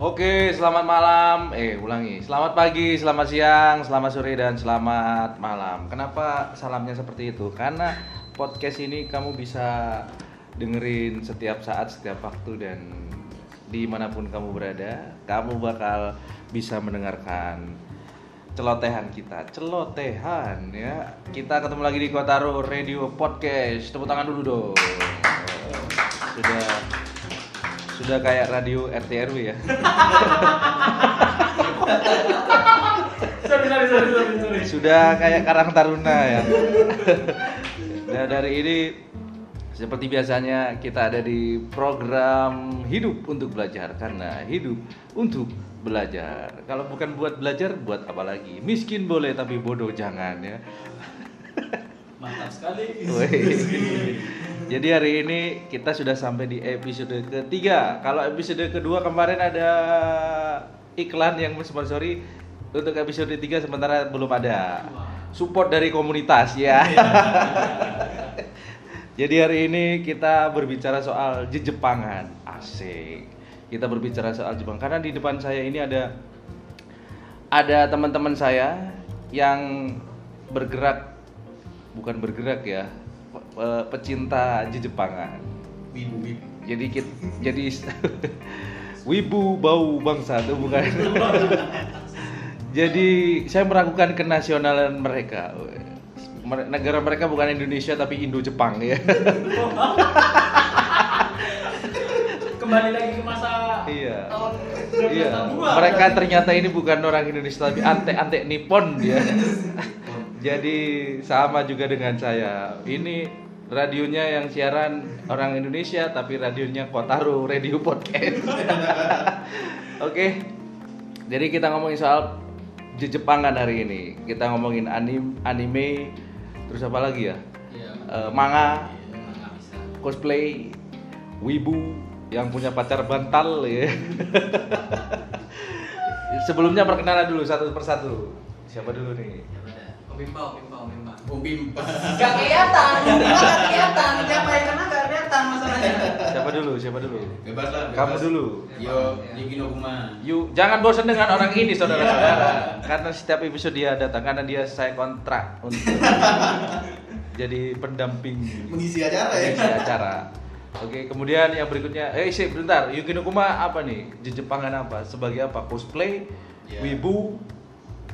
Oke, selamat malam. Eh, ulangi. Selamat pagi, selamat siang, selamat sore dan selamat malam. Kenapa salamnya seperti itu? Karena podcast ini kamu bisa dengerin setiap saat, setiap waktu dan di mana pun kamu berada, kamu bakal bisa mendengarkan celotehan kita, celotehan ya. Kita ketemu lagi di Kotaro Radio Podcast. Tepuk tangan dulu dong. Sudah sudah kayak radio RT RW ya. sorry, sorry, sorry, sorry, sorry. Sudah kayak Karang Taruna ya. Nah, dari ini seperti biasanya kita ada di program Hidup untuk Belajar karena hidup untuk belajar. Kalau bukan buat belajar, buat apa lagi? Miskin boleh tapi bodoh jangan ya. Mantap sekali. Jadi hari ini kita sudah sampai di episode ketiga. Kalau episode kedua kemarin ada iklan yang mensponsori untuk episode 3 sementara belum ada. Support dari komunitas ya. Jadi hari ini kita berbicara soal Jepangan. Asik. Kita berbicara soal Jepang karena di depan saya ini ada ada teman-teman saya yang bergerak bukan bergerak ya pe- pecinta Jepangan. Wibu, wibu. Jadi kita, jadi wibu bau bangsa itu bukan. jadi saya meragukan kenasionalan mereka. Mere- Negara mereka bukan Indonesia tapi Indo Jepang ya. Kembali lagi ke masa Iya. tahun Iya. 1962. Mereka ternyata ini bukan orang Indonesia tapi ante-ante Nippon dia. Jadi sama juga dengan saya. Ini radionya yang siaran orang Indonesia tapi radionya Kotaro Radio Podcast. Oke. Jadi kita ngomongin soal Jepangan hari ini. Kita ngomongin anim, anime, terus apa lagi ya? Iya. Eh, manga, bisa. cosplay, wibu yang punya pacar bantal ya. Sebelumnya perkenalan dulu satu persatu. Siapa dulu nih? Pemimpa, pemimpa, pemimpa. Pemimpa. Gak kelihatan, gak kelihatan. Siapa yang kena gak kelihatan masalahnya. Siapa dulu? Siapa dulu? Bebas lah. bebas. Kamu dulu. Yo, Yuki no Kuma. Yuk, jangan bosan dengan orang ini saudara-saudara. karena setiap episode dia datang karena dia saya kontrak untuk jadi pendamping Mengisi acara ya. mengisi acara. Oke, kemudian yang berikutnya, eh sih bentar, Yuki no Kuma apa nih? Jepangan apa? Sebagai apa? Cosplay, Iya. wibu,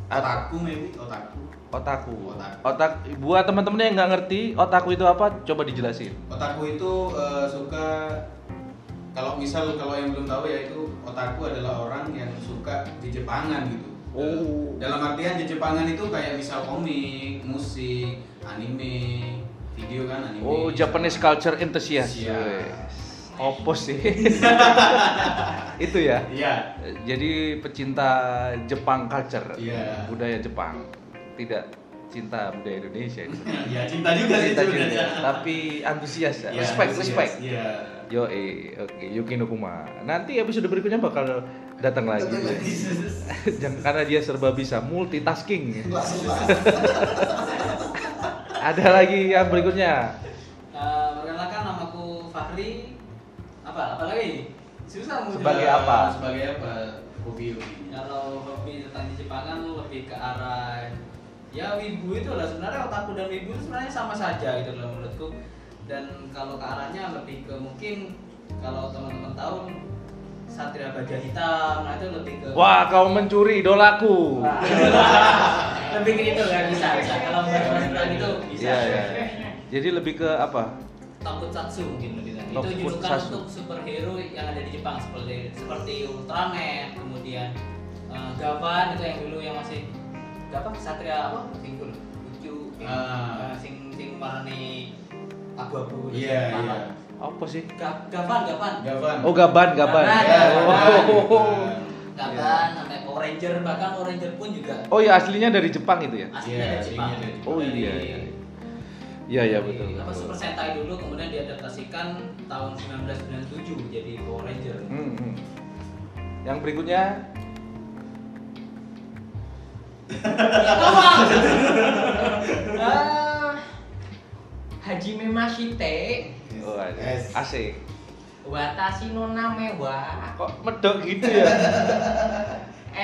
Otaku maybe, otaku. Otaku. Otaku. Otak buat teman-teman yang nggak ngerti, otaku itu apa? Coba dijelasin. Otaku itu eh, suka kalau misal kalau yang belum tahu ya itu otaku adalah orang yang suka di Jepangan gitu. Oh. Dalam artian di Jepangan itu kayak misal komik, musik, anime, video kan anime. Oh, Japanese culture enthusiast. Siap. Wes. Opo sih? itu ya. Iya. Jadi pecinta Jepang culture, Iya. budaya Jepang, tidak cinta budaya Indonesia. Ya cinta juga sih Cinta sebenarnya. juga, tapi antusias ya. Iya, respect, antusias. respect. Iya. Yo, eh, oke, Yuki no Kuma. Nanti episode berikutnya bakal datang lagi. Jangan karena dia serba bisa multitasking. Ada lagi yang berikutnya. Perkenalkan namaku Fahri. Apa? Apa lagi? Susah Sebagai apa? Sebagai apa? Hobi hobi. Kalau hobi tentang Jepangan lebih ke arah ya wibu itu lah sebenarnya otaku dan wibu itu sebenarnya sama saja gitu loh menurutku dan kalau ke arahnya lebih ke mungkin kalau teman-teman tahu Satria Baja Hitam nah itu lebih ke Wah, kau mencuri idolaku. Wah. lebih ke itu kan bisa bisa kalau bahas itu bisa Iya, iya. Jadi lebih ke apa? Tokusatsu mungkin lebih kan. Itu julukan untuk superhero yang ada di Jepang seperti seperti Ultraman, kemudian eh, Gavan itu yang dulu yang masih apa Satria apa? Sing dulu. lucu sing, Ah. sing sing warni abu-abu Iya iya. Apa sih? Ga- Gavan, Gavan. Gavan. Oh, gaban, gaban. Gaban, sampai Power Ranger bahkan Power Ranger pun juga Oh ya aslinya dari Jepang itu ya? aslinya Iya, dari Jepang. Oh iya. iya. Iya iya dari, betul. Apa. Super Sentai dulu kemudian diadaptasikan tahun 1997 jadi Power Ranger. Hmm, hmm. Yang berikutnya Ah, Hajime Mashite oh, ada. S. asik. Watashi no name wa Kok medok gitu ya?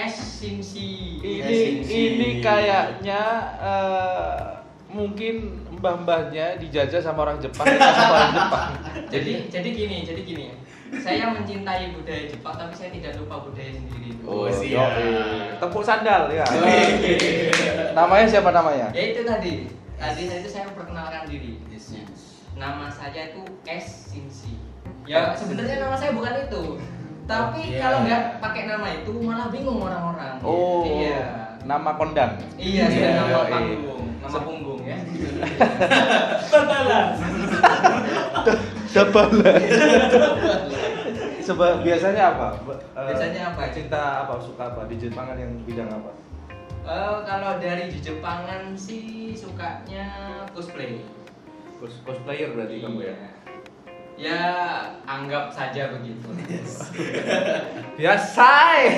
es sinsi. ini ini kayaknya eh, mungkin mbah-mbahnya dijajah sama orang Jepang sama orang Jepang. Jadi jadi gini, jadi gini. Saya mencintai budaya Jepang tapi saya tidak lupa budaya sendiri. Oh, siap. yoi. Tepuk sandal ya. Oke. namanya siapa namanya? Ya itu tadi. Tadi itu saya memperkenalkan diri. Yes, yes. Nama saya itu S Sinsi. Ya sebenarnya nama saya bukan itu. Tapi Iya. kalau nggak pakai nama itu malah bingung orang-orang. Oh, Iya. nama kondang. Iya, Iya, nama yoi. panggung, nama punggung ya. Dabala. Seba biasanya apa? Eh, Biasanya apa? Cinta apa? Suka apa? Di Jepangan yang bidang apa? Eh, kalau dari di Jepangan sih sukanya cosplay. Cos cosplayer berarti kamu ya? Ya anggap saja begitu. Biasa.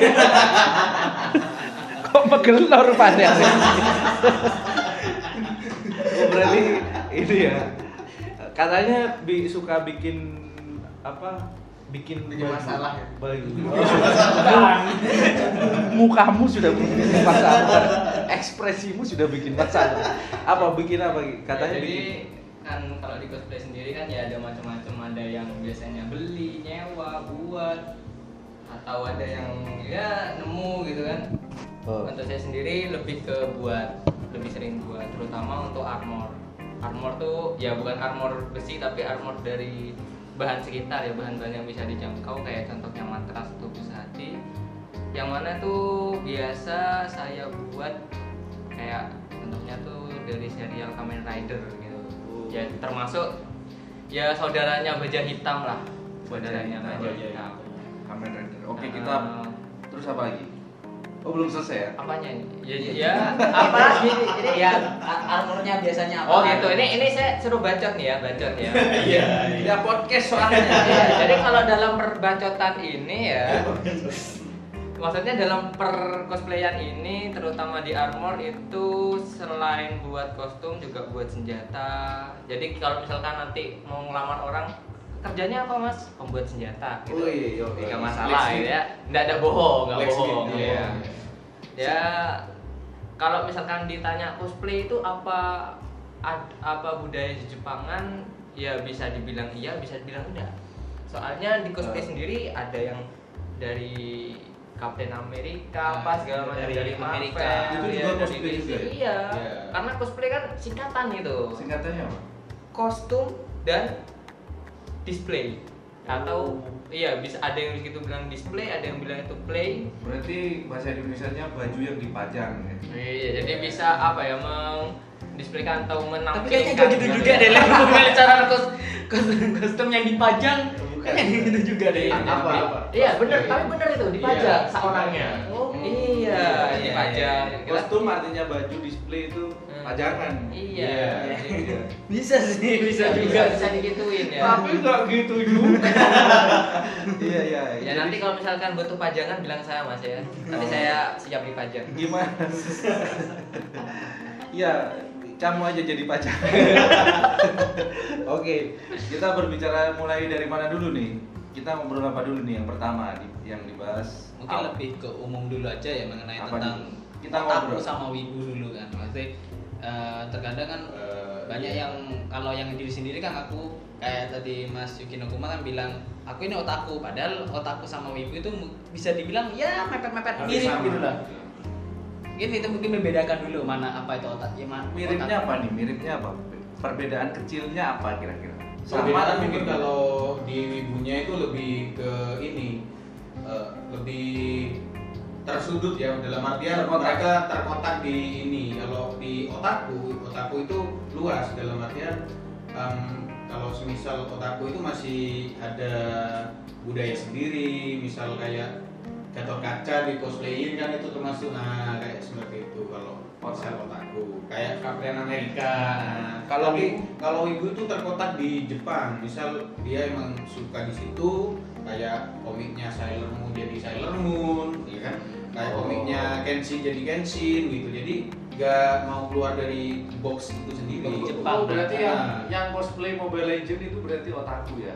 Kok megel rupanya? oh, berarti ini ya. Katanya bi suka bikin apa? Bikin Bikin baju- masalah ya? Baju. Mukamu sudah bikin masalah. Ekspresimu sudah bikin masalah. Apa bikin apa? Katanya Ya, jadi bikin kan kalau di cosplay sendiri kan ya ada macam-macam ada yang biasanya beli nyewa buat atau ada yang ya nemu gitu kan Oh. untuk saya sendiri lebih ke buat lebih sering buat terutama untuk armor armor tuh ya bukan armor besi tapi armor dari bahan sekitar ya bahan-bahan yang bisa dijangkau kayak contohnya matras atau busati yang mana tuh biasa saya buat kayak contohnya tuh dari serial Kamen Rider gitu ya termasuk ya saudaranya baja hitam lah saudaranya Baja baja Hitam. hitam Kamen Rider. Oke, Ah. kita terus apa lagi? Oh, belum selesai ya? apanya ini? Ya, ya. Apa lagi? Ini ya armornya biasanya apa? Oh gitu. Ini ini saya suruh bacot nih ya bacot ya. Iya. Ya podcast soalnya. Iya, jadi kalau dalam perbacotan ini ya maksudnya dalam per cosplayan ini terutama di armor itu selain buat kostum juga buat senjata. Jadi kalau misalkan nanti mau ngelamar orang kerjanya apa mas pembuat senjata gitu Oh iya, iya. nggak masalah gitu ya nggak ada bohong nggak Blacksmith, bohong iya. ya ya kalau misalkan ditanya cosplay itu apa ad- apa budaya di Jepangan ya bisa dibilang iya bisa dibilang enggak soalnya di cosplay Eh. sendiri ada yang dari Captain Amerika Nah, apa segala macam dari dari Amerika. Marvel, Itu ya, juga dari cosplay juga ya? iya Iya. karena cosplay kan singkatan gitu Singkatannya apa? kostum dan display atau Oh. iya bisa ada yang gitu bilang display ada yang bilang itu play Berarti bahasa Indonesianya baju yang dipajang ya. iya jadi bisa apa ya mendisplaykan atau menampilkan Tapi kayaknya gak gitu juga deh, Lem. Bukan cara kos, kostum yang dipajang. Kayaknya gitu juga deh. Apa, apa? iya bener tapi bener itu dipajang Iya, seorangnya Oh. iya Iya, dipajang iya, iya. Kostum artinya baju display itu. Pajangan. iya Iya. Bisa sih, bisa bisa juga. bisa digituin ya Tapi nggak gitu juga. Iya iya. ya nanti kalau misalkan butuh pajangan bilang saya mas ya nanti Oh. saya siap dipajang gimana? ya, kamu aja jadi pacar. Oke, kita berbicara mulai dari mana dulu nih? Kita ngobrol apa dulu nih yang pertama di, yang dibahas? Mungkin Apa? lebih ke umum dulu aja ya mengenai Apa tentang dulu? Kita ngobrol. sama wibu dulu kan. Maksudnya eh, terkadang kan Eh, banyak iya. yang kalau yang diri sendiri kan aku kayak tadi Mas Yukino Kuma kan bilang aku ini otaku padahal otaku sama wibu itu bisa dibilang ya mepet-mepet mirip sama. gitu lah. Mungkin itu mungkin membedakan dulu mana apa itu otak ya mana Miripnya apa nih? Miripnya apa? Perbedaan kecilnya apa kira-kira? Perbedaan atau mungkin beda? kalau di wibunya itu lebih ke ini eh, lebih tersudut ya dalam artian Terkotak. mereka terkotak di ini. Kalau di otaku otaku itu luas. Dalam artian em, kalau semisal otaku itu masih ada budaya sendiri. Misal kayak Gatot Kaca di cosplayin kan itu termasuk. Nah kayak seperti itu. Kalau misal otaku kayak Captain America nah, Kalau tapi di- kalau ibu itu terkotak di Jepang misal dia emang suka di situ kayak komiknya Sailor Moon jadi Sailor Moon ya kan kayak Oh. komiknya Kenshin jadi Kenshin gitu jadi nggak mau keluar dari box itu sendiri Di Jepang. Oh, berarti yang Nah. yang cosplay Mobile Legend itu berarti otaku ya?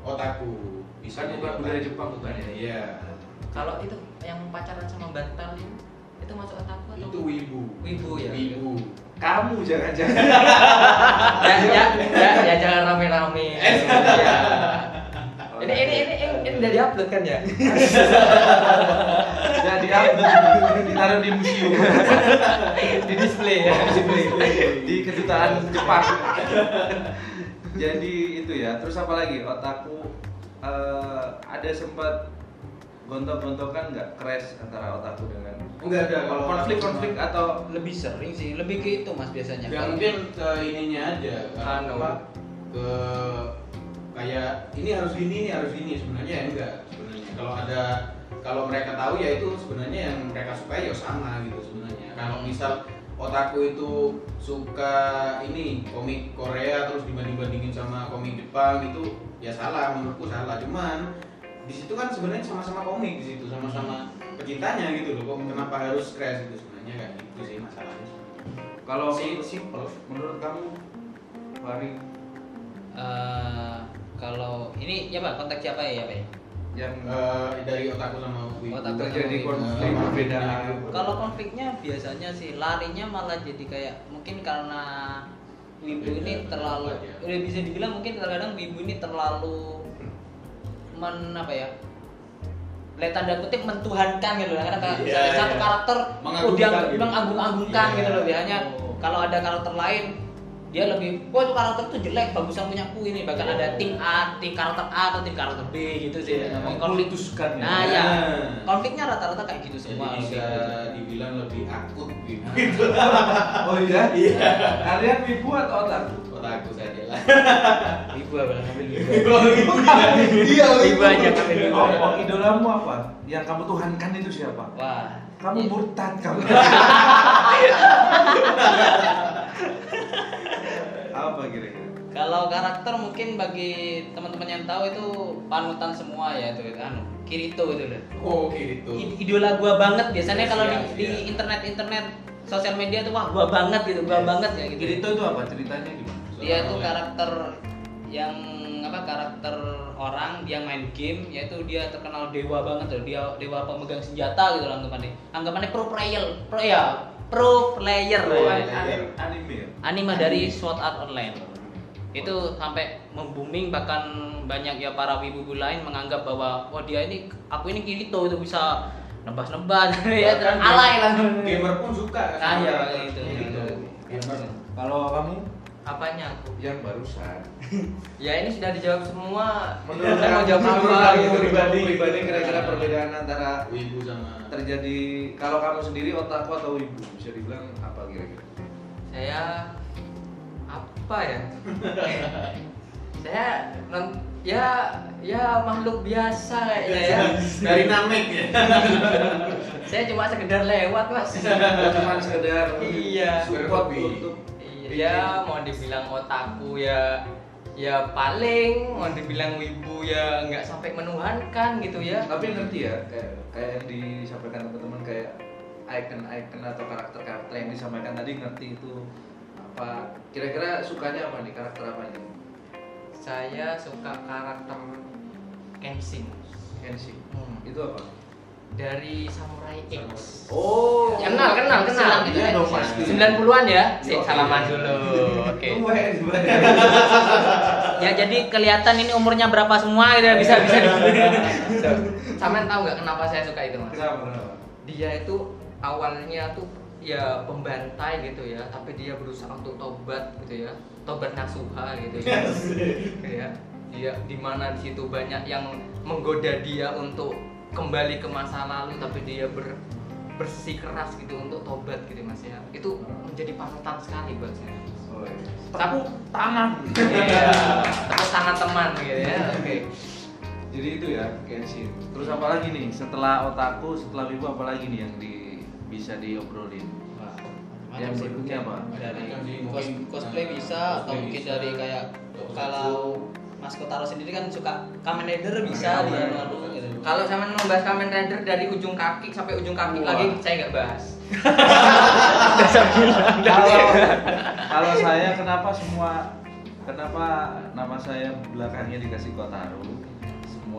otaku. Bisa Kan bukan budaya Jepang bukan ya? Iya. Kalau itu yang pacaran sama bantal itu, itu masuk otaku atau? Itu wibu. Wibu ya? Wibu. Kamu jangan-jangan. ya, ya, ya, ya jangan rame-rame. ya. Ini, ini, ini, ini, ini udah diupload kan ya? Jadi ditaruh di museum. Di display ya? di kedutaan Jepang. Jadi itu ya. Terus apa lagi? Otaku eh, ada sempat gontok-gontokan nggak crash antara otaku dengan Enggak ada kalau konflik-konflik atau lebih sering sih lebih ke itu mas biasanya. Ya mungkin ke ininya aja ke Anu. apa, ke kayak ini harus gini ini harus gini sebenarnya ya enggak sebenarnya. Kalau ada kalau mereka tahu ya itu sebenarnya yang mereka suka ya sama gitu sebenarnya. Kalau misal otaku itu suka ini komik Korea terus dibanding bandingin sama komik Jepang itu ya salah menurutku salah. Cuman di situ kan sebenarnya sama-sama komik di situ sama-sama pecintanya gitu loh kok kenapa harus crash gitu sebenarnya? Kayak gitu sih masalahnya. Kalau Si- menurut, simple. menurut kamu Fari Eh, kalau ini ya pak konteks siapa ya pak? Ya? yang Eh, dari otaku sama wibu terjadi sama konflik wibu. perbedaan Kalau konfliknya biasanya sih larinya malah jadi kayak mungkin karena wibu ini Beda terlalu pendapat ya. udah bisa dibilang mungkin kadang-kadang wibu ini terlalu men apa ya lihat tanda kutip mentuhankan gitu loh karena kayak Iya, misalnya satu iya. karakter dia gitu. mengagung-agungkan Iya. gitu loh biasanya Oh. kalau ada karakter lain dia lebih wah itu karakter tuh jelek bagusan punya aku ini bahkan Oh. ada tim A tim karakter A atau tim karakter B gitu sih. Ngomongin konflik ya. nah ya konfliknya rata-rata kayak gitu jadi semua bisa gitu. dibilang lebih akut gitu oh iya Iya. kalian wibu atau otaku otaku saja lah Ibu apa ngambil ibu. iya Ibu aja ngambil ibu. oh, oh, idolamu apa yang kamu tuhankan itu siapa Wah. kamu murtad kamu apa kira-kira Kalau karakter mungkin bagi teman-teman yang tahu itu panutan semua ya itu kan Kirito itu loh. oh I- Idola gua banget biasanya kalau di, Siap, di siap. internet-internet sosial media tuh wah gua banget gitu, gua Yes. banget ya gitu. Kirito itu apa ceritanya gimana Dia tuh karakter yang apa karakter orang dia main game yaitu dia terkenal dewa banget loh dia dewa pemegang senjata gitu loh anggapannya. Anggapannya pro player pro ya pro player. Oh, ya. anime, anime ya? anime dari Sword Art Online. Itu sampai membuming bahkan banyak ya para wibu lain menganggap bahwa wah dia ini aku ini Kirito itu bisa nebas-nebas. Ya Bahkan alay lah. gamer pun suka Ah, iya, sama gitu. gitu gamer. Kalau kamu Apanya aku? yang barusan Ya ini sudah dijawab semua. menurut Saya mau kamu jawab apa gitu. pribadi pribadi kira-kira perbedaan antara wibu sama terjadi kalau kamu sendiri otaku atau wibu bisa dibilang apa kira-kira Saya apa ya? saya non- ya ya makhluk biasa kayaknya ya. dari namek ya Saya cuma sekedar lewat mas. cuma sekedar Iya. support Hobi. untuk Iya, mau dibilang otaku ya ya paling mau dibilang wibu ya nggak sampai menuhankan gitu ya. tapi ngerti ya kayak kayak yang disampaikan teman-teman kayak icon-icon atau karakter-karakter yang disampaikan tadi ngerti itu apa kira-kira sukanya apa nih karakter apa ini Saya suka karakter Kenshin Kenshin Hmm. itu apa dari Samurai X. oh Kenal, kenal, kenal. Iya kan? dong pasti 90-an ya? Sik, Yo, salaman iya. dulu. Oke. ya jadi kelihatan ini umurnya berapa semua gitu ya, bisa bisa Sampean tahu nggak kenapa saya suka itu, Mas? kenapa kenapa Dia itu awalnya tuh ya pembantai gitu ya, tapi dia berusaha untuk tobat gitu ya. Tobat nasuha gitu ya. ya. Dia di mana di situ banyak yang menggoda dia untuk kembali ke masa lalu tapi dia ber bersih keras gitu untuk tobat gitu Mas ya. Itu menjadi panutan sekali buat saya. oh, iya. tepuk tangan Iya, tepuk tangan teman gitu ya. Oke. jadi itu ya Kenshin terus apa lagi nih setelah otaku setelah wibu apa lagi nih yang di bisa diobrolin yang berikutnya apa dari cos cosplay bisa atau mungkin bisa. dari kayak kalau Mas Kotaro sendiri kan suka Kamen Rider bisa Kamen dia lalu gitu. Kalau sama membahas Kamen Rider dari ujung kaki sampai ujung kaki Wah. lagi saya nggak bahas. kalau kalau saya kenapa semua kenapa nama saya belakangnya dikasih Kotaro?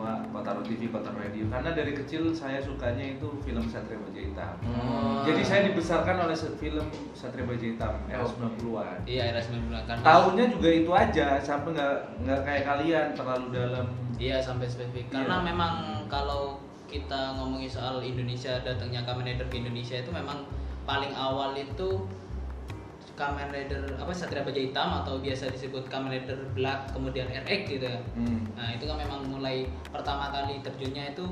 Semua Kotaro TV, Kotaro Radio. Karena dari kecil saya sukanya itu film Satria Baja Hitam. Oh. Jadi saya dibesarkan oleh film Satria Baja Hitam era Oh. 90-an. Iya era 90 karena Tahunnya juga itu aja, sampai nggak nggak kayak kalian terlalu dalam. Iya sampai spesifik Iya. karena memang kalau kita ngomongin soal Indonesia datangnya Kamen Rider ke Indonesia itu memang paling awal itu Kamen Rider apa Satria Baja Hitam atau biasa disebut Kamen Rider Black kemudian RX gitu ya. Hmm. Nah itu kan memang mulai pertama kali terjunnya itu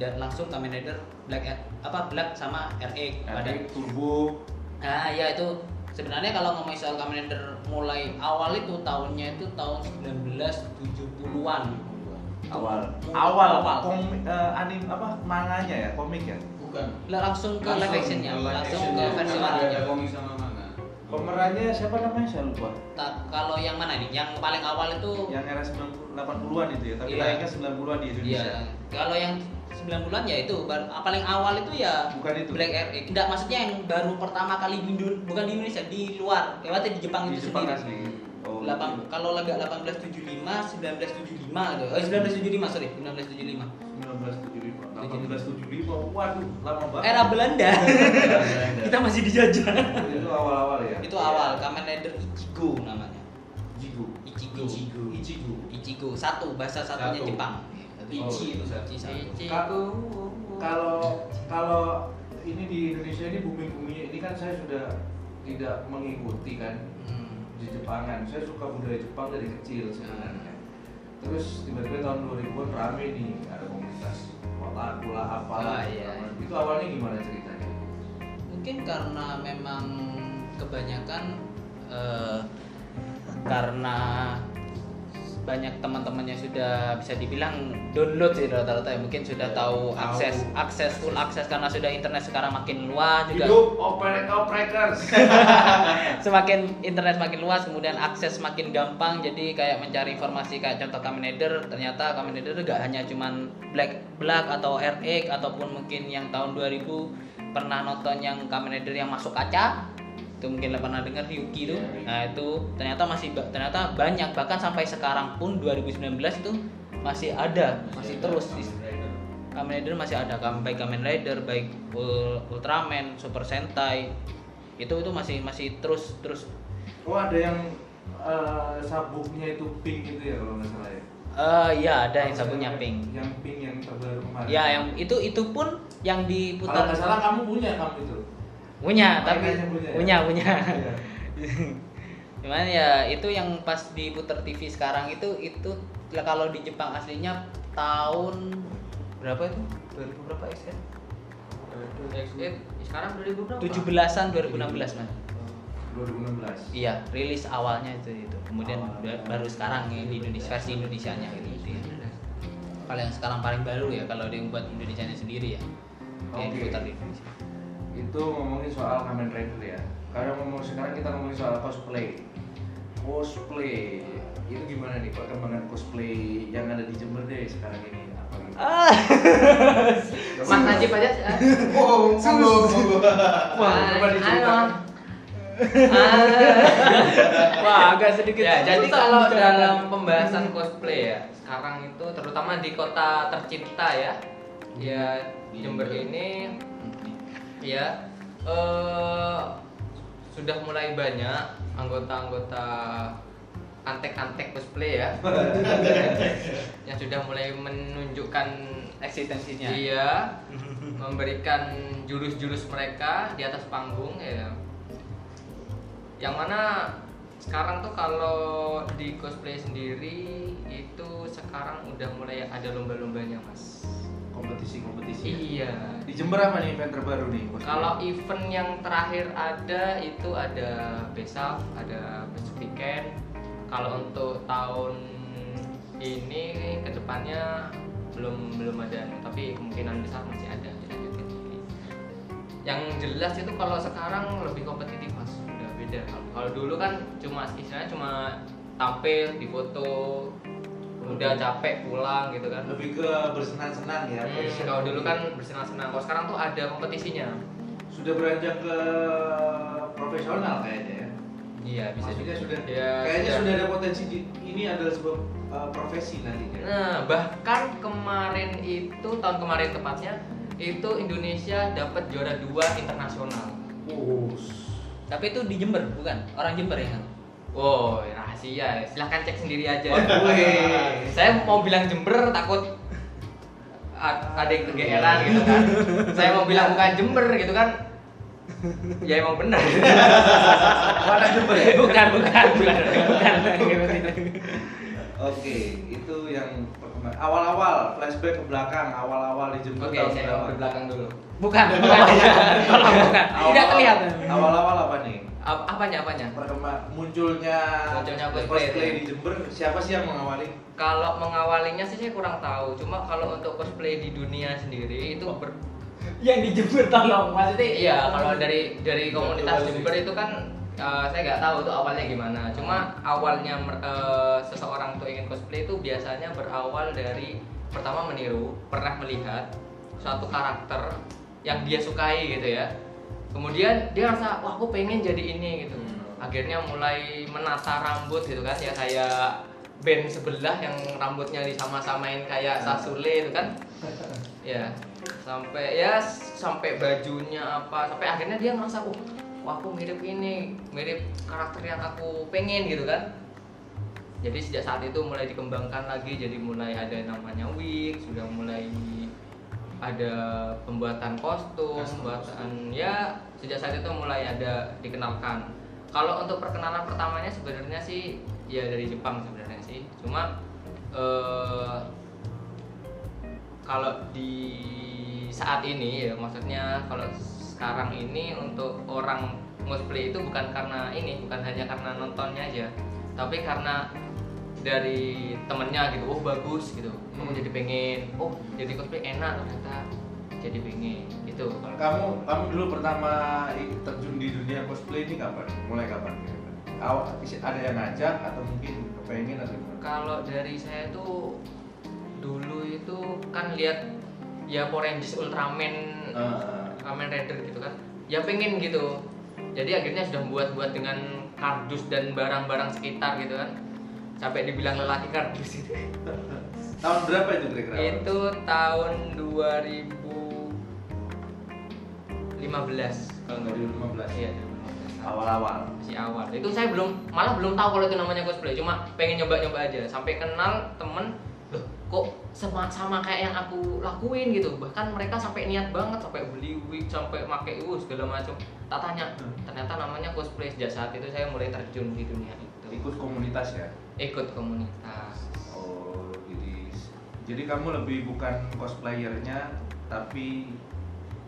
dan langsung Kamen Rider Black apa Black sama RX pada Ada turbo. Nah, ya itu sebenarnya kalau ngomongin soal Kamen Rider mulai awal itu tahunnya itu tahun 1970-an. awal Itu awal awal. komik eh, anim apa manganya ya komik ya Bukan. Langsung ke live actionnya, langsung actionnya, ke versi ada komik sama manga. Pemerannya siapa namanya saya lupa Ta- kalau yang mana nih? Yang paling awal itu yang era 90 80-an itu ya tapi Iya. layaknya 90-an di Indonesia Iya. Kalau yang 90-an ya itu ah, paling awal itu ya bukan itu Black RX. Enggak maksudnya yang baru pertama kali di bukan di Indonesia, di luar. Lewatnya di Jepang di itu Jepang sendiri. asli oh Delapan- gitu. kalau laga 1875, 1975 gitu. Eh 1975 sorry, 1975. 1975 1875 waduh lama banget Era Belanda. Kita masih dijajah. itu awal-awal ya itu awal Kamen Rider Ichigo namanya. Jigo Ichigo. Ichigo. Ichigo Ichigo satu bahasa satunya Satu. Jepang. Ichi itu satu. Ichi. Ichigo. kalau kalau ini di Indonesia ini booming boomingnya ini kan saya sudah tidak mengikuti kan. Di Jepangan. Saya suka budaya Jepang dari kecil sebenarnya. Terus tiba-tiba tahun 2000-an rame nih ada komunitas otaku lah apalah Ah, iya. itu awalnya gimana ceritanya? Mungkin karena memang kebanyakan eh, karena banyak teman-temannya sudah bisa dibilang download sih rata-rata ya. Mungkin sudah Ya, tahu tahu. akses akses full akses karena sudah internet sekarang makin luas juga. Hidup oper operators semakin internet makin luas kemudian akses makin gampang jadi kayak mencari informasi kayak contoh Kamen Rider ternyata Kamen Rider gak hanya cuman Black Black atau RX ataupun mungkin yang tahun 2000 pernah nonton yang Kamen Rider yang masuk kaca itu mungkin pernah dengar Ryuki itu. Nah itu ternyata masih ternyata banyak. Bahkan sampai sekarang pun 2019 itu masih ada masih terus. Di Kamen Rider masih ada. Baik Kamen Rider baik Ul- Ultraman Super Sentai. Itu itu masih masih terus terus. Oh ada yang eh, sabuknya itu pink gitu ya kalau nggak salah ya? Eh ya ada yang sabunnya pink. Yang pink yang terbaru kemarin. Ya yang itu itu pun yang kalau diputar nggak salah kamu punya kamu itu punya Oh, tapi punya ya? punya punya Iya. Cuman ya itu yang pas diputar TV sekarang itu itu kalau di Jepang aslinya tahun berapa itu 2000 berapa XN X8 sekarang 2000 berapa? 17an 2016 mas 2016 Iya, rilis awalnya itu itu. Kemudian Awal. ba- baru sekarang ya di Indonesia versi Indonesianya gitu, gitu ya. Kalau yang sekarang paling baru ya kalau dia buat Indonesianya sendiri ya. Yang Oke. diputar di Indonesia. Itu ngomongin soal Kamen Rider ya karena ngomong sekarang kita ngomongin soal cosplay cosplay itu gimana nih perkembangan cosplay yang ada di Jember deh sekarang ini apa gitu Ah, Mas Najib aja. Oh, monggo, monggo. Wah, Ah, coba diceritakan. ayo. Ah. Wah, agak sedikit. ya jadi kalau dalam pembahasan cosplay ya sekarang itu terutama di kota tercinta ya ya Jember ini ya eh sudah mulai banyak anggota-anggota antek-antek cosplay ya. Yang sudah mulai menunjukkan eksistensinya. iya. Memberikan jurus-jurus mereka di atas panggung ya. Yang mana sekarang tuh kalau di cosplay sendiri itu sekarang udah mulai ada lomba-lombanya mas kompetisi-kompetisi. Ya? iya. Di Jember apa nih event terbaru nih? Kalau event yang terakhir ada itu ada besok ada besok weekend. Kalau untuk tahun ini ke depannya belum belum ada. Tapi kemungkinan besar masih ada. Dilanjutin yang jelas itu kalau sekarang lebih kompetitif mas. Udah beda. Kalau- kalau dulu kan cuma istilahnya cuma tampil di foto udah capek pulang gitu kan lebih ke bersenang-senang ya Hmm, kalau dulu kan bersenang-senang kalau sekarang tuh ada kompetisinya sudah beranjak ke profesional kayaknya ya Iya bisa Maksudnya juga. sudah Ya, kayaknya sudah ada potensi di- ini adalah sebuah uh, profesi nantinya. Nah, bahkan kemarin itu tahun kemarin tepatnya itu Indonesia dapat juara dua internasional. Tapi itu di Jember, bukan? Orang Jember ya? Wow, rahasia. Silahkan cek sendiri aja. Wih. Saya mau bilang Jember takut ada yang kegeeran gitu kan. Saya mau bilang bukan Jember gitu kan. Ya emang benar. Mana Jember ya? bukan, bukan, bukan, bukan. Oke, itu yang perkembangan awal-awal flashback ke belakang, awal-awal di Jember Oke, tahun saya ke belakang dulu. Bukan, bukan. Tolong bukan. Tidak kelihatan. Awal-awal apa nih? Ap- apanya, apanya? Perkembang munculnya Munculnya cosplay. di Jember, siapa sih yang mengawali? Kalau mengawalinya sih saya kurang tahu. Cuma kalau untuk cosplay di dunia sendiri itu ber, Yang di Jember tolong, maksudnya Iya, kalau dari dari komunitas Betul sih. Jember itu kan eh, saya nggak tahu tuh awalnya gimana. Cuma awalnya eh, seseorang tuh ingin cosplay itu biasanya berawal dari pertama meniru, pernah melihat suatu karakter yang dia sukai gitu ya. Kemudian dia rasa, wah aku pengen jadi ini gitu. Akhirnya mulai menata rambut gitu kan ya kayak band sebelah yang rambutnya disama-samain kayak Sasule itu kan. Ya sampai ya sampai bajunya apa sampai akhirnya dia ngerasa oh wah aku mirip ini mirip karakter yang aku pengen gitu kan. Jadi sejak saat itu mulai dikembangkan lagi jadi mulai ada namanya wig sudah mulai ada pembuatan kostum pembuatan ya sejak saat itu mulai ada dikenalkan. Kalau untuk perkenalan pertamanya sebenarnya sih ya dari Jepang sebenarnya sih. Cuma eh, kalau di saat ini ya maksudnya kalau sekarang ini untuk orang cosplay itu bukan karena ini bukan hanya karena nontonnya aja tapi karena dari temennya gitu oh bagus gitu aku Hmm. jadi pengen oh jadi cosplay enak ternyata jadi pengen gitu Kamu kamu dulu pertama terjun di dunia cosplay ini kapan? Mulai kapan? Awal ada yang ngajak atau mungkin kepengen atau gimana? kalau dari saya tuh dulu itu kan lihat ya Power Rangers Ultraman Eh, Kamen Rider gitu kan ya pengen gitu jadi akhirnya sudah buat-buat dengan kardus dan barang-barang sekitar gitu kan sampai dibilang lelaki kardus itu tahun berapa itu kira-kira? itu tahun 2015 kalau nggak 2015. iya 2015 Awal-awal. masih awal. Itu saya belum malah belum tahu kalau itu namanya cosplay. Cuma pengen nyoba-nyoba aja. Sampai kenal temen loh kok sama sama kayak yang aku lakuin gitu. Bahkan mereka sampai niat banget sampai beli wig sampai pakai uh segala macam. Tak tanya ternyata namanya cosplay. Sejak saat itu saya mulai terjun di dunia itu Ikut komunitas ya? ikut komunitas Oh, jadi jadi kamu lebih bukan cosplayernya tapi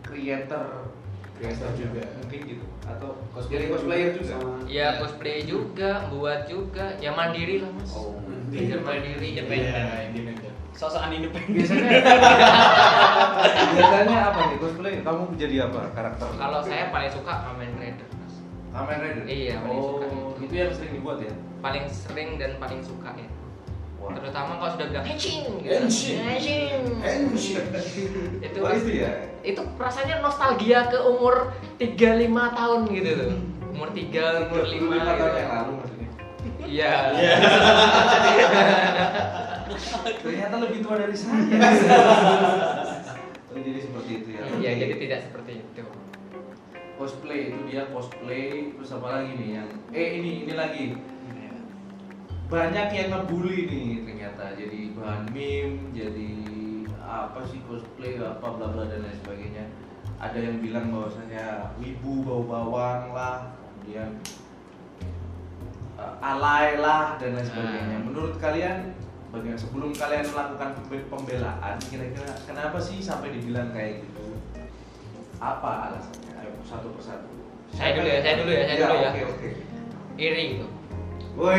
creator Creator juga. mungkin gitu atau Cosplayer jadi cosplayer juga juga. ya cosplay juga buat juga ya mandiri lah mas Oh. belajar mandiri Independen. Sosokan independen. Biasanya biasanya apa nih cosplay? Kamu jadi apa karakter? kalau saya paling suka Kamen Kamen Rider. Iya, paling oh, suka itu. itu yang sering dibuat ya. paling sering dan paling suka ya Wah. terutama kalau sudah bilang henshin gitu. Henshin. henshin Henshin. itu Oh, itu ya. itu rasanya nostalgia ke umur 35 tahun gitu loh umur 3, umur 5 lima tahun gitu yang lalu maksudnya. iya Ternyata lebih tua dari saya. jadi seperti itu ya. iya jadi tidak seperti itu cosplay itu dia cosplay terus apa lagi nih yang eh ini ini lagi. Banyak yang ngebully nih ternyata jadi bahan meme jadi apa sih cosplay apa bla bla dan lain sebagainya. Ada yang bilang bahwasanya wibu bau bawang lah kemudian uh, alay lah dan lain sebagainya. Ah. menurut kalian bagaimana sebelum kalian melakukan pembe- pembelaan kira-kira kenapa sih sampai dibilang kayak gitu? Apa alasannya satu persatu. Saya dulu ya, saya dulu ya, saya dulu ya. oke oke. Iri gitu. Woi,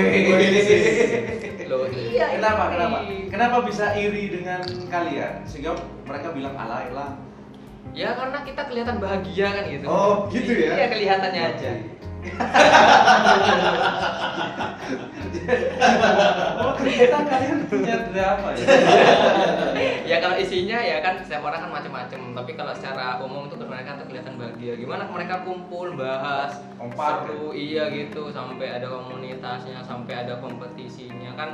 loh iya kenapa kenapa? Kenapa bisa iri dengan kalian? Sehingga mereka bilang alay lah. Ya karena kita kelihatan bahagia kan gitu. Oh, gitu ya? iya kelihatannya aja oh ternyata kalian punya drama ya? Ya kalau isinya ya kan setiap orang kan macam-macam tapi kalau secara umum tuh mereka tuh kelihatan bahagia. Gimana mereka kumpul bahas Kompak, seru iya gitu sampai ada komunitasnya sampai ada kompetisinya. Kan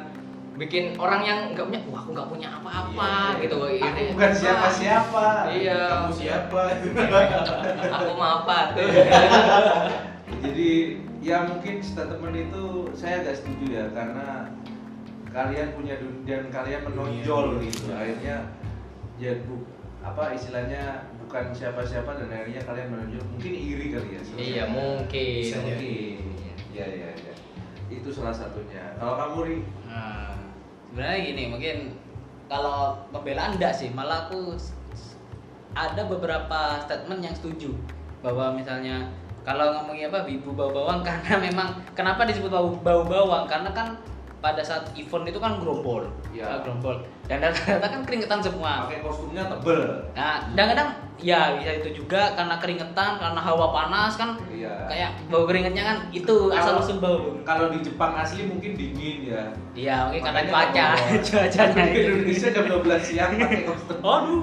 bikin orang yang nggak punya wah aku nggak punya apa-apa Iya, gitu. Aku ini bukan siapa-siapa. Iya. Kamu siapa? aku mau apa tuh jadi ya mungkin statement itu saya agak setuju ya karena kalian punya dunia dan kalian menonjol Dunia. gitu. Akhirnya ya bu, apa istilahnya bukan siapa-siapa dan akhirnya kalian menonjol. Mungkin iri kali ya iya mungkin. Bisa jadi. mungkin. Ya ya ya itu salah satunya. Kalau kamu ri? Nah, sebenarnya gini mungkin kalau pembelaan enggak sih malah aku ada beberapa statement yang setuju. Bahwa misalnya kalau ngomongin apa ibu bau bawang karena memang kenapa disebut bau bau bawang? Karena kan pada saat event itu kan gerombol. Ya. Ah, gerombol. Dan rata-rata kan keringetan semua. Pakai kostumnya tebel. Nah kadang-kadang ya bisa itu juga karena keringetan karena hawa panas kan iya. kayak bau keringetnya kan itu asal usul bau kalau di Jepang asli mungkin dingin ya. Iya mungkin karena cuaca kalau- cuacanya. di. Indonesia jam 12 siang pakai kostum. Aduh.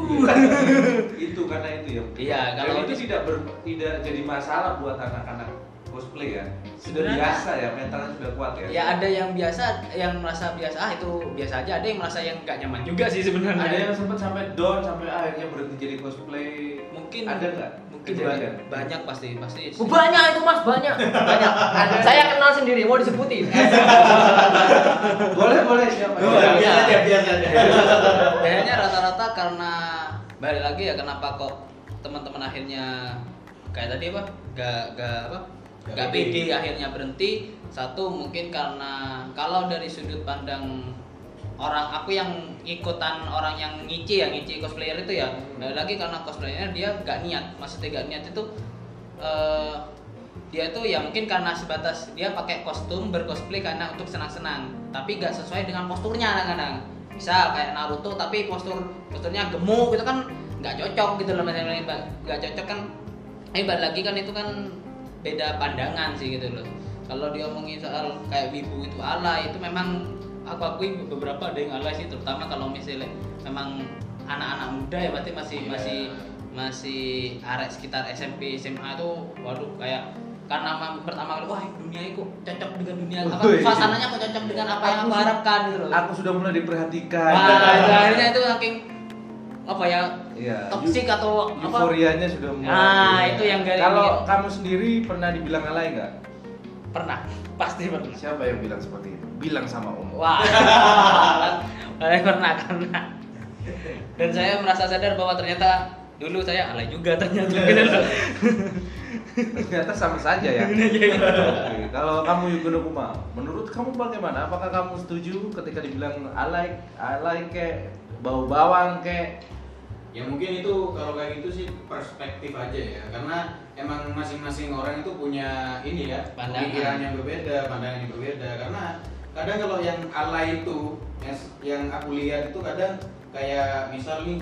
itu karena itu ya. Iya, kalau itu tidak ber- tidak jadi masalah buat anak-anak cosplay ya sudah Sebenarnya- biasa ya mentalnya sudah kuat ya Ya ada yang biasa, yang merasa biasa ah itu biasa aja. Ada yang merasa yang nggak nyaman juga sih sebenarnya. ada yang sempat sampai down sampai akhirnya berhenti jadi cosplay mungkin ada nggak Mungkin banyak, banyak pasti pasti. Oh, banyak itu mas banyak banyak saya kenal sendiri mau disebutin boleh boleh siapa Oh, Biasa aja, biasa aja. Biasanya rata-rata karena balik lagi ya kenapa kok teman-teman akhirnya kayak tadi apa? Gak gak apa? Gak pede. akhirnya berhenti. Satu mungkin karena kalau dari sudut pandang orang aku yang ikutan orang yang ngici ya ngici cosplayer itu ya. Balik lagi karena cosplayernya dia gak niat. Maksudnya gak niat itu eh, dia itu ya mungkin karena sebatas dia pakai kostum bercosplay karena untuk senang-senang. Tapi gak sesuai dengan posturnya kadang-kadang. Misal kayak Naruto tapi postur posturnya gemuk itu kan nggak cocok gitu loh misalnya. Nggak cocok kan eh balik lagi kan itu kan beda pandangan sih gitu loh. Kalau diomongin soal kayak wibu itu alay itu memang aku akui beberapa ada yang alay sih terutama kalau misalnya memang anak-anak muda ya berarti masih Iya. masih masih arek sekitar SMP SMA itu waduh kayak karena memang pertama kali wah dunia itu cocok dengan dunia apa? Wih. suasananya kok cocok dengan apa yang Aku harapkan? Gitu loh. aku sudah mulai diperhatikan. Itu akhirnya itu saking apa ya Iya. toksik atau apa? euforianya sudah mulai Nah, Iya. itu yang gak kalau kamu sendiri pernah dibilang alay nggak? Pernah. Pasti pernah. Siapa yang bilang seperti itu? Bilang sama om. Wah. Pernah pernah pernah. Dan saya merasa sadar bahwa ternyata dulu saya alay juga ternyata. Loh. ternyata sama saja ya. Iya, Oke, kalau kamu Yugono Kuma menurut kamu bagaimana? Apakah kamu setuju ketika dibilang alay alay kayak bau bawang kayak Ya mungkin itu kalau kayak gitu sih perspektif aja ya Karena emang masing-masing orang itu punya ini ya Pandangan. Pemikiran yang berbeda, pandangan yang berbeda Karena kadang kalau yang alay itu yang, yang aku lihat itu kadang kayak misal nih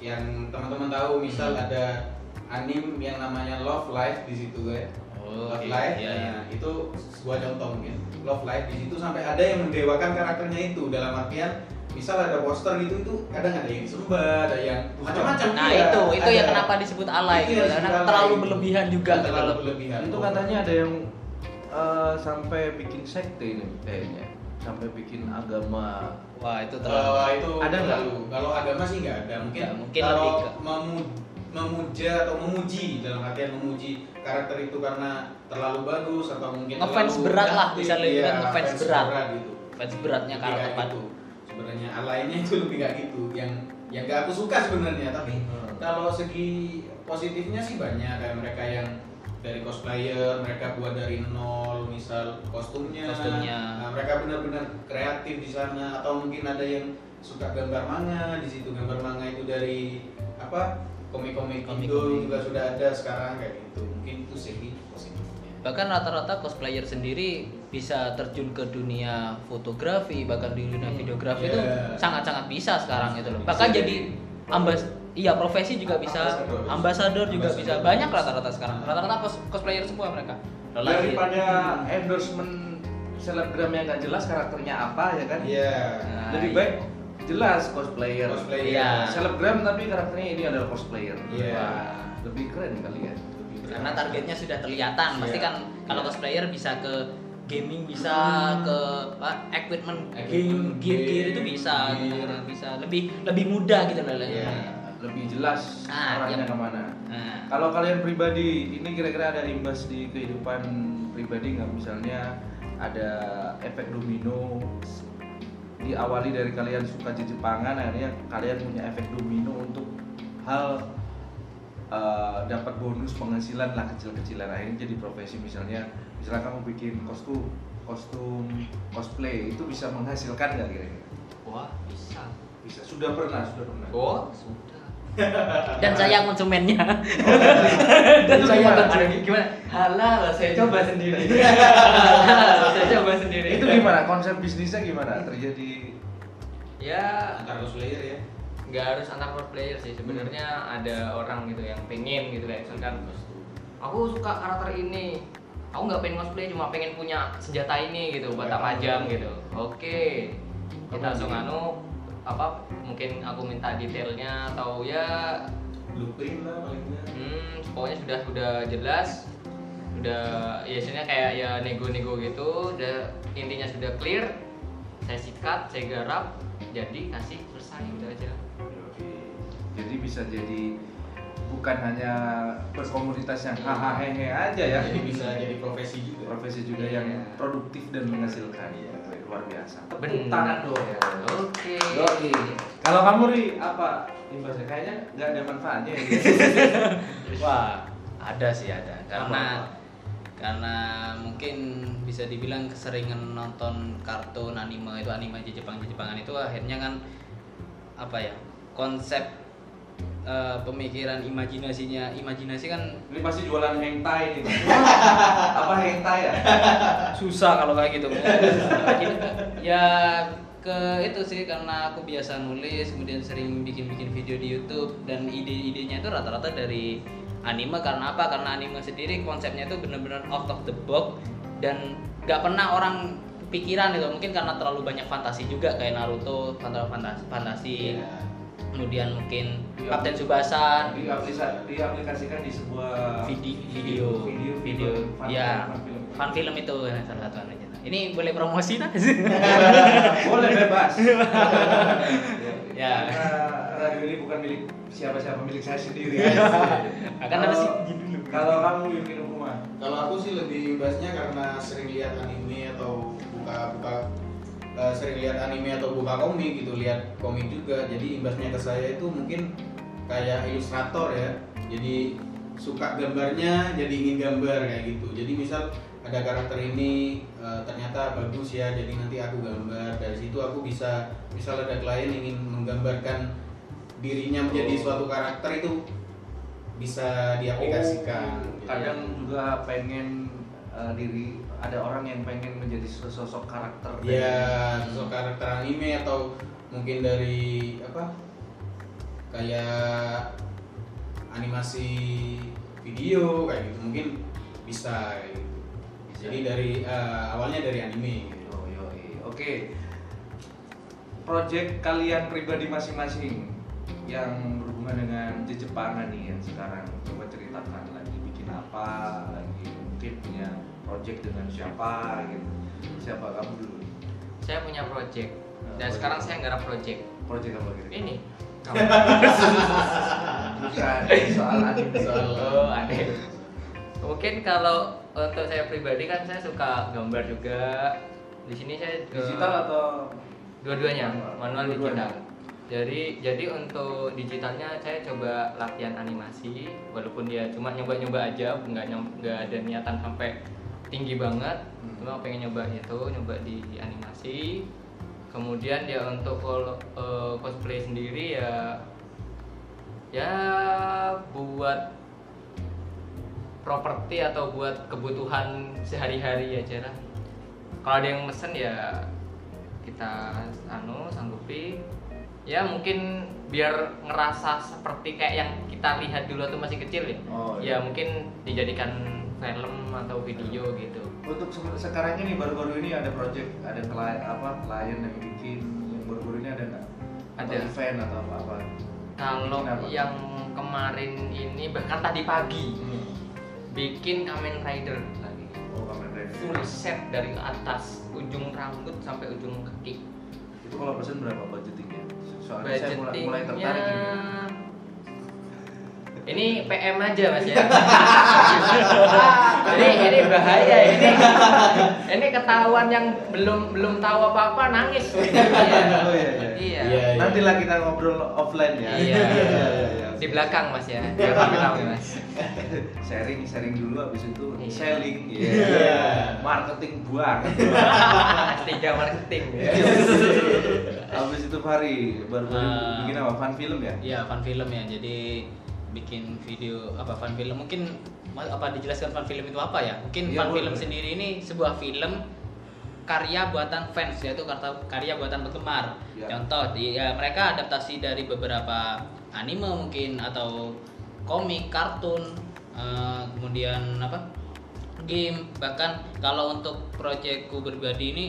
Yang teman-teman tahu misal ada anim yang namanya Love Life di situ ya Oh, Love oke. Life, Iya, iya. nah, itu sebuah contoh mungkin Love Life di situ sampai ada yang mendewakan karakternya itu dalam artian misal ada poster gitu itu kadang ada yang disembah, ada yang macam-macam. nah iya, itu itu ada. yang kenapa disebut alay Itu gitu yang karena alay. terlalu berlebihan juga gitu terlalu loh. berlebihan. itu katanya ada yang eh, sampai bikin sekte ini kayaknya sampai bikin agama wah itu terlalu Kalau itu Ada nggak? Kalau agama sih nggak ada. Mungkin, Nggak, mungkin kalau lebih ke- memu- memuja atau memuji dalam artian memuji karakter itu karena terlalu bagus atau mungkin Ngefans berat lah, bisa lebih iya, bilang ngefans fans berat. gitu. fans beratnya karakter padu gitu. Sebenarnya alaynya itu lebih kayak gitu. Yang yang gak aku suka sebenarnya, tapi Hmm. kalau segi positifnya sih banyak kayak mereka yang dari cosplayer, mereka buat dari nol, misal kostumnya, Kostumnya. Nah, mereka benar-benar kreatif di sana, atau mungkin ada yang suka gambar manga di situ, gambar manga itu dari apa komik-komik Komik-komik. Indo juga sudah ada sekarang kayak gitu, mungkin itu segi positifnya. bahkan rata-rata cosplayer sendiri bisa terjun ke dunia fotografi bahkan di dunia Hmm, videografi iya. itu sangat-sangat bisa sekarang gitu loh bahkan jadi jadi ambas iya profesi juga bisa Ambasador. ambasador juga Ambasador. bisa banyak rata-rata sekarang rata-rata cos cosplayer semua mereka Lelaki. daripada endorsement selebgram yang nggak jelas karakternya apa ya kan Iya. Nah, lebih iya. baik jelas cosplayer Cosplayer. Iya. selebgram tapi karakternya ini adalah cosplayer Iya. Wah, lebih keren kali ya karena targetnya sudah kelihatan pasti Iya. kan kalau Iya. cosplayer bisa ke gaming bisa ke apa, equipment game gear gear itu bisa gitu gear. kan, bisa lebih lebih mudah gitu loh Iya. lebih jelas Ah, arahnya iya. ke mana nah, kalau kalian pribadi ini kira-kira ada imbas di kehidupan pribadi nggak misalnya ada efek domino diawali dari kalian suka Jepangan akhirnya kalian punya efek domino untuk hal eh, dapat bonus penghasilan lah kecil-kecilan. Akhirnya jadi profesi misalnya misalnya kamu bikin kostum kostum cosplay itu bisa menghasilkan nggak kira-kira? Wah bisa. Bisa. Sudah pernah sudah pernah. Oh sudah. Dan saya konsumennya. Dan Itu saya gimana? konsumen. Gimana? Halal saya coba sendiri. Halal saya coba sendiri. Itu gimana? Konsep bisnisnya gimana? Terjadi ya. Antar cosplayer ya. Nggak harus antar player sih sebenarnya ada orang gitu yang pengen gitu kayak misalkan aku suka karakter ini aku nggak pengen cosplay cuma pengen punya senjata ini gitu batang tajam gitu. Oke kita langsung anu apa mungkin aku minta detailnya atau ya Blueprint lah paling nggak. hmm, pokoknya sudah sudah jelas udah ya istilahnya kayak ya nego-nego gitu udah intinya sudah clear saya sikat saya garap jadi kasih selesai udah aja bisa jadi bukan hanya berkomunitas yang hahaha aja ya Jadi bisa jadi profesi juga. profesi juga Iya. yang produktif dan menghasilkan luar biasa tepuk tangan dong Oke. Yoi. kalau kamu ri apa imbasnya kayaknya nggak ada manfaatnya ya Wah, ada sih ada. Karena Apa-apa? karena mungkin bisa dibilang keseringan nonton kartun anime itu anime Jepang Jepangan itu akhirnya kan apa ya konsep eh, pemikiran imajinasinya. Imajinasi kan ini pasti jualan hentai nih. Apa hentai ya? Susah kalau kayak gitu. Ya ke itu sih karena aku biasa nulis kemudian sering bikin-bikin video di YouTube dan ide-idenya itu rata-rata dari anime. Karena apa? Karena anime sendiri konsepnya itu benar-benar out of the box dan nggak pernah orang pikiran itu mungkin karena terlalu banyak fantasi juga kayak Naruto fantasi, fantasi. Kemudian mungkin Iya. Kapten Tsubasa diaplikasikan, di sebuah video video video, video, fun- ya film. fan film. Itu salah satu aja ini boleh promosi tak? Boleh bebas. Ya. Radio ini bukan milik siapa-siapa milik saya sendiri. Akan ada sih. Kalau- kalau kamu bikin rumah? Kalau aku sih lebih imbasnya karena sering lihat anime atau buka-buka eh, sering lihat anime atau buka komik gitu, lihat komik juga. Jadi imbasnya ke saya itu mungkin kayak ilustrator ya. Jadi suka gambarnya, jadi ingin gambar kayak gitu. Jadi misal ada karakter ini eh, ternyata bagus ya, jadi nanti aku gambar. Dari situ aku bisa misal ada klien ingin menggambarkan dirinya menjadi Oh. suatu karakter itu bisa diaplikasikan. Oh, Gitu. kadang juga pengen uh, diri ada orang yang pengen menjadi sosok karakter dari- ya sosok karakter anime atau mungkin dari apa kayak animasi video kayak gitu mungkin bisa kayak gitu. Bisa. jadi dari eh, awalnya dari anime gitu. Oh, yoi. Oke. Project kalian pribadi masing-masing yang berhubungan dengan Jepangan nih yang sekarang coba ceritakan lagi bikin apa lagi mungkin punya project dengan siapa gitu. Siapa kamu dulu? Saya punya project dan Apa sekarang saya garap project. Project apa gitu? Ini. Bukan soal anime. Soal- Oh. Mungkin kalau untuk saya pribadi kan saya suka gambar juga. Di sini saya ke- digital atau dua-duanya manual Dua-duanya. digital. Jadi jadi untuk digitalnya saya coba latihan animasi walaupun dia cuma nyoba-nyoba aja nggak nggak ada niatan sampai tinggi banget. Hmm. cuma pengen nyoba itu nyoba di animasi. Kemudian ya untuk eh, cosplay sendiri ya ya buat properti atau buat kebutuhan sehari-hari aja lah. Kalau ada yang mesen ya kita anu sanggupi. Ya mungkin biar ngerasa seperti kayak yang kita lihat dulu tuh masih kecil ya. Oh, ya mungkin dijadikan film atau video gitu Untuk se- sekarang ini baru-baru ini ada project, ada klien apa klien yang bikin yang baru-baru ini ada nggak? Atau Ada. event atau apa apa? kalau yang kemarin ini bahkan tadi pagi bikin Kamen Rider lagi Oh, Kamen Rider. full set dari atas ujung rambut sampai ujung kaki Itu kalau pesen berapa budgetingnya? Soalnya saya mulai, mulai tertarik ini. Ini PM aja mas ya ini ini bahaya ini ini ketahuan yang belum belum tahu apa apa nangis Oh iya iya. iya Iya, iya. Nanti lah kita ngobrol offline ya. Iya. iya, iya. di belakang mas ya biar kami tahu mas sharing sharing dulu habis itu Iya. selling Iya. marketing buang tiga marketing habis itu Fahri baru baru Ah. bikin apa fan film ya Iya, fan film ya. Jadi bikin video apa fan film mungkin apa dijelaskan fan film itu apa ya? Mungkin Iya, fan boleh. film sendiri ini sebuah film karya buatan fans yaitu karya buatan penggemar. Ya. Contoh, di, ya, mereka adaptasi dari beberapa anime mungkin atau komik, kartun, eh, kemudian apa? game bahkan kalau untuk proyekku pribadi ini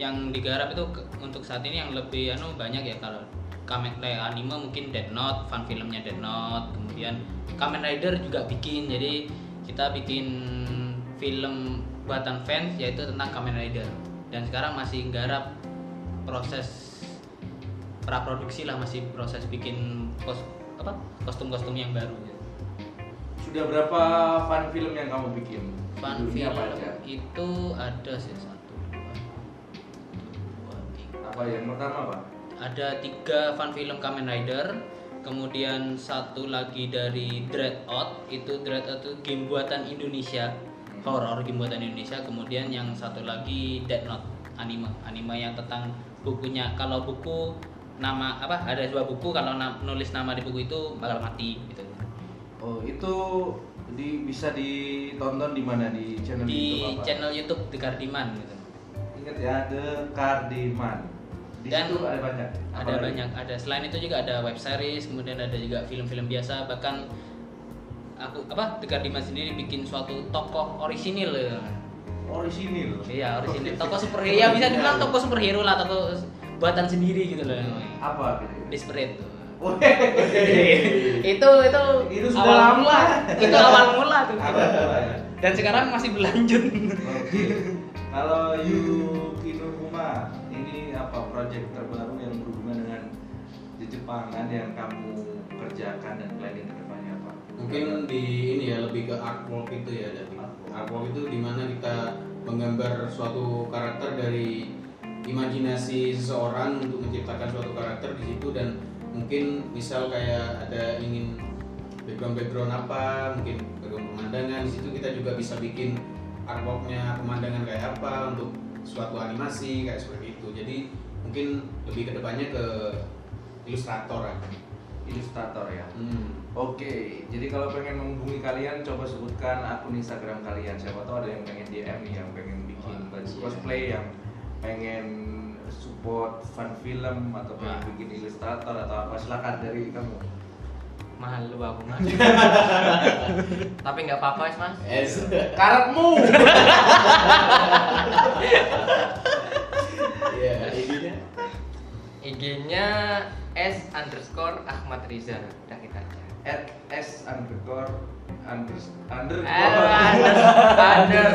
yang digarap itu untuk saat ini yang lebih anu banyak ya kalau Kamen kayak anime mungkin Death Note, fan filmnya Death Note, kemudian Kamen Rider juga bikin. Jadi kita bikin film buatan fans yaitu tentang Kamen Rider. Dan sekarang masih garap proses praproduksi lah masih proses bikin kos apa kostum-kostum yang baru gitu. sudah berapa fan film yang kamu bikin Fan film apa aja? itu ada sih satu dua, dua tiga apa yang pertama pak ada tiga fan film Kamen Rider kemudian satu lagi dari Dreadout itu Dreadout itu game buatan Indonesia horror game buatan Indonesia. Kemudian yang satu lagi Death Note anime anime yang tentang bukunya. Kalau buku nama apa ada sebuah buku kalau na- nulis nama di buku itu bakal mati gitu. Oh itu di bisa ditonton di mana? Di channel di YouTube apa? channel YouTube The Cardiman gitu. Ingat ya The Cardiman di Dan situ ada banyak. ada Apa lagi? banyak. Ada selain itu juga ada web series kemudian ada juga film-film biasa. Bahkan aku apa Tegar Dimas sendiri bikin suatu tokoh orisinil. Orisinil? Iya orisinil. Tokoh superhero ya bisa dibilang tokoh superhero lah tokoh buatan sendiri gitu loh. Apa gitu? Desperate itu itu Itu sudah awal lama. mula. Itu awal mula tuh. Awal dan sekarang masih berlanjut. Kalau Yuki Nuruma, proyek terbaru yang berhubungan dengan di Jepangan yang kamu kerjakan dan planning ke depannya apa? mungkin di ini ya lebih ke artwork itu ya jadi artwork itu di mana kita menggambar suatu karakter dari imajinasi seseorang untuk menciptakan suatu karakter di situ dan mungkin misal kayak ada ingin background background apa mungkin background pemandangan di situ kita juga bisa bikin artworknya pemandangan kayak apa untuk suatu animasi kayak seperti itu jadi mungkin lebih ke depannya ke ilustrator kan Ilustrator ya. hmm. Oke, jadi kalau pengen menghubungi kalian, coba sebutkan akun Instagram kalian. Siapa tahu ada yang pengen DM nih, yang pengen bikin Wah, baju iya. cosplay, yang pengen support fan film atau pengen Wah. bikin ilustrator atau apa silakan dari kamu. malu aku mas tapi nggak apa-apa Mas, mas Es. Karatmu. Iya. IG-nya S underscore Ahmad Riza udah kita aja At S underscore under Eh, underscore under, under,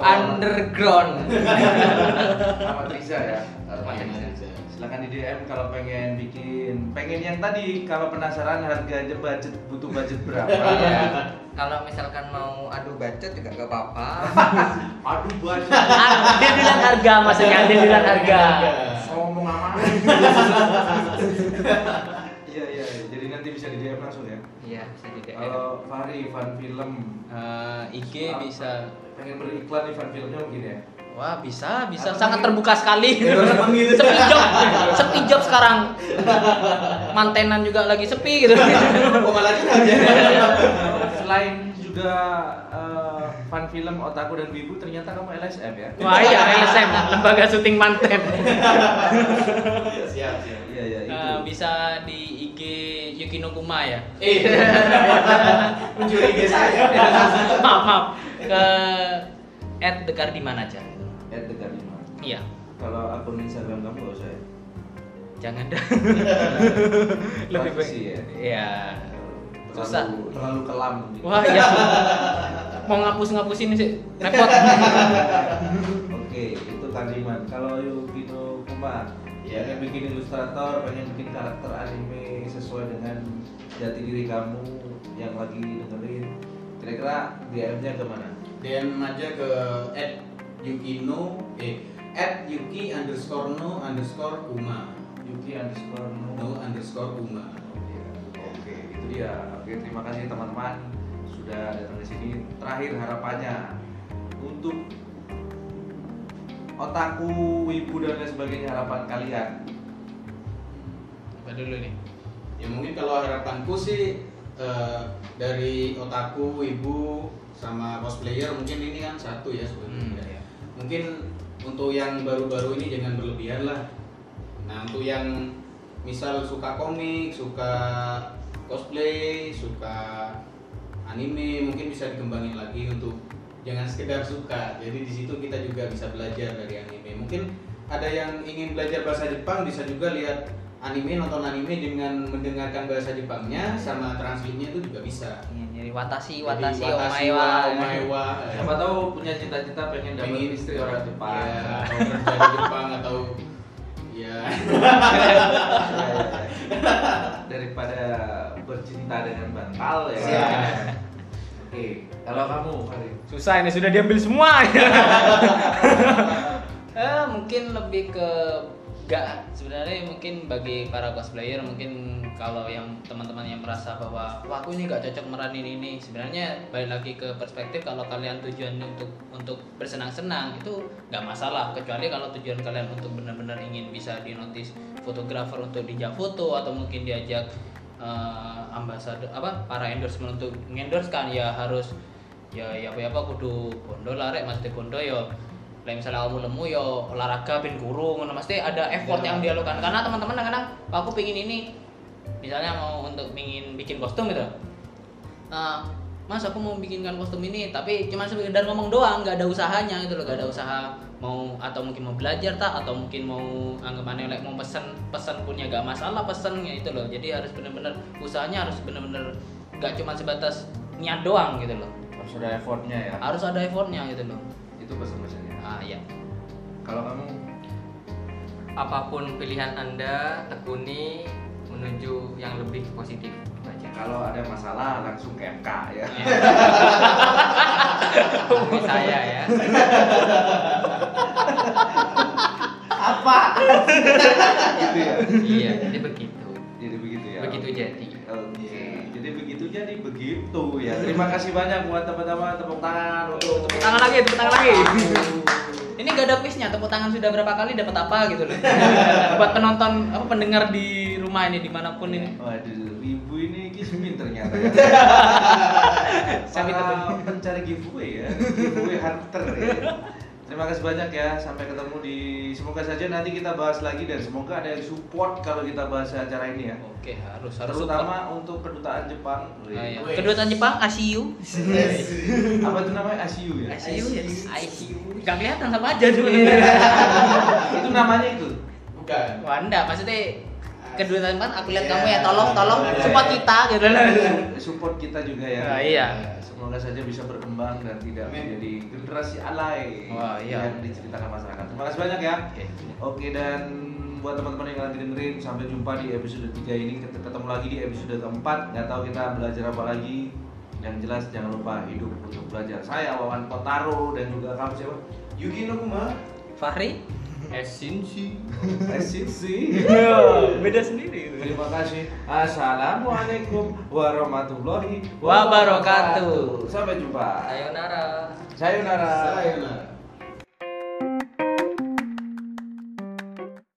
underground Ahmad Riza ya. Ahmad. Riza. Silakan di DM kalau pengen bikin, pengen yang tadi kalau penasaran harganya budget butuh budget berapa? Iya. Kalau misalkan mau adu budget juga gak apa-apa. Aduh budget. dia bilang harga maksudnya dia bilang harga Ngomong apa? Iya iya, jadi nanti bisa di DM langsung ya. Iya, bisa di DM. Kalau Fahri fan film Eh, IG bisa pengen beriklan di fan filmnya mungkin ya. Wah bisa, bisa sangat terbuka sekali. Gitu. sepi job, sepi job sekarang. Mantenan juga lagi sepi gitu. Malah kita aja. Selain juga eh, fan film Otaku dan Wibu, ternyata kamu LSM ya? Wah iya LSM, lembaga syuting manten. Siap siap. Iya iya itu. Eh, bisa di IG Yukino Kuma ya. Eh, mencuri ide saya. maaf maaf ke at di mana aja. At dekat lima. Iya. Kalau akun Instagram kamu gak usah ya? Jangan dah. Lebih baik. Ya? Iya. Susah. Terlalu, terlalu kelam. Wah iya. Mau ngapus ngapusin sih repot. Oke, itu Kadiman. Kalau Yukino Kuma, Iya. pengen bikin ilustrator, pengen bikin karakter anime sesuai dengan jati diri kamu yang lagi dengerin. Kira-kira DM-nya ke mana? DM aja ke at Yukino eh at Yuki underscore no underscore Uma Yuki underscore no no. underscore Uma Oke, itu dia. Oke, terima kasih teman-teman sudah datang di sini. Terakhir harapannya untuk otaku, wibu dan lain sebagainya harapan kalian. Apa dulu nih? ya mungkin kalau harapanku sih eh, dari otaku ibu sama cosplayer mungkin ini kan satu ya Hmm, sebenarnya iya. mungkin untuk yang baru-baru ini jangan berlebihan lah nah untuk yang misal suka komik suka cosplay suka anime mungkin bisa dikembangin lagi untuk jangan sekedar suka jadi di situ kita juga bisa belajar dari anime mungkin ada yang ingin belajar bahasa Jepang bisa juga lihat anime nonton anime dengan mendengarkan bahasa Jepangnya sama translate-nya itu juga bisa Iya, Jadi watashi Jadi watashi watashi omae wa. wa, omae wa. Siapa tahu punya cita-cita pengen dapat Pengen istri orang Jepang. ya, atau kerja di Jepang atau ya Daripada bercinta dengan bantal ya. Siap. Oke, kalau kamu Farid. Susah ini sudah diambil semua. eh mungkin lebih ke gak sebenarnya mungkin bagi para cosplayer mungkin kalau yang teman-teman yang merasa bahwa wah aku ini gak cocok meranin ini sebenarnya balik lagi ke perspektif kalau kalian tujuannya untuk untuk bersenang-senang itu nggak masalah. Kecuali kalau tujuan kalian untuk benar-benar ingin bisa dinotis fotografer untuk dijak foto atau mungkin diajak eh, ambasador apa para endorsement untuk mengendorse kan ya harus ya ya apa apa kudu bondo lah rek mesti bondo yo Lah misalnya kamu nemu yo olahraga ben guru ngono. Mesti ada effort yang dia lakukan karena teman-teman kadang-kadang aku pingin ini. Misalnya mau untuk ingin bikin kostum gitu. Nah, mas aku mau bikinkan kostum ini tapi cuma sekedar ngomong doang nggak ada usahanya gitu loh. Nggak ada usaha mau atau mungkin mau belajar tak atau mungkin mau anggapannya like mau pesen pesan punya gak masalah pesen ya itu loh. Jadi harus bener-bener usahanya harus bener-bener nggak cuma sebatas niat doang gitu loh. Harus ada effortnya ya. harus ada effortnya gitu loh. Itu pesan-pesannya. Ah ya Kalau kamu? Apa pun pilihan anda tekuni menuju yang lebih positif. Aja kalau ada masalah langsung ke MK ya. Ini saya ya. Apa? gitu ya. iya jadi begitu. Jadi begitu ya. begitu jadi begitu ya. Terima kasih banyak buat teman-teman tepuk tangan. Untuk tepuk tangan lagi tepuk tangan lagi. Ini gak ada quiznya tepuk tangan sudah berapa kali dapat apa gitu loh. Buat penonton apa pendengar di rumah ini di mana pun ini. Waduh, ibu ini kismin ternyata. Ya. Saya pencari giveaway ya, giveaway hunter ya. Terima kasih banyak ya, sampai ketemu di semoga saja nanti kita bahas lagi dan semoga ada yang support kalau kita bahas acara ini ya. oke harus harus Terutama untuk kedutaan Jepang. support. Ah, iya. Kedutaan Jepang ASIU Apa itu namanya ASIU ya? ASIU ya ASIU gak kelihatan sama aja dulu itu namanya itu. bukan enggak, maksudnya kedutaan Jepang aku lihat Iya. kamu ya tolong tolong support kita gitu Support kita juga ya. Ah, iya. Semoga saja bisa berkembang dan tidak Amin. menjadi generasi alay Wah, iya. yang diceritakan masyarakat. Terima kasih banyak ya. Oke. Oke dan buat teman-teman yang lagi dengerin sampai jumpa di episode 3 ini Ket- ketemu lagi di episode keempat nggak tahu kita belajar apa lagi yang jelas jangan lupa hidup untuk belajar saya Wawan Kotaro dan juga kamu siapa Yuki no Kuma Fahri Esinsi Esinsi beda sendiri. Terima kasih. Assalamualaikum warahmatullahi Wabarakatuh. sampai jumpa. Sayonara. Sayonara. Sayonara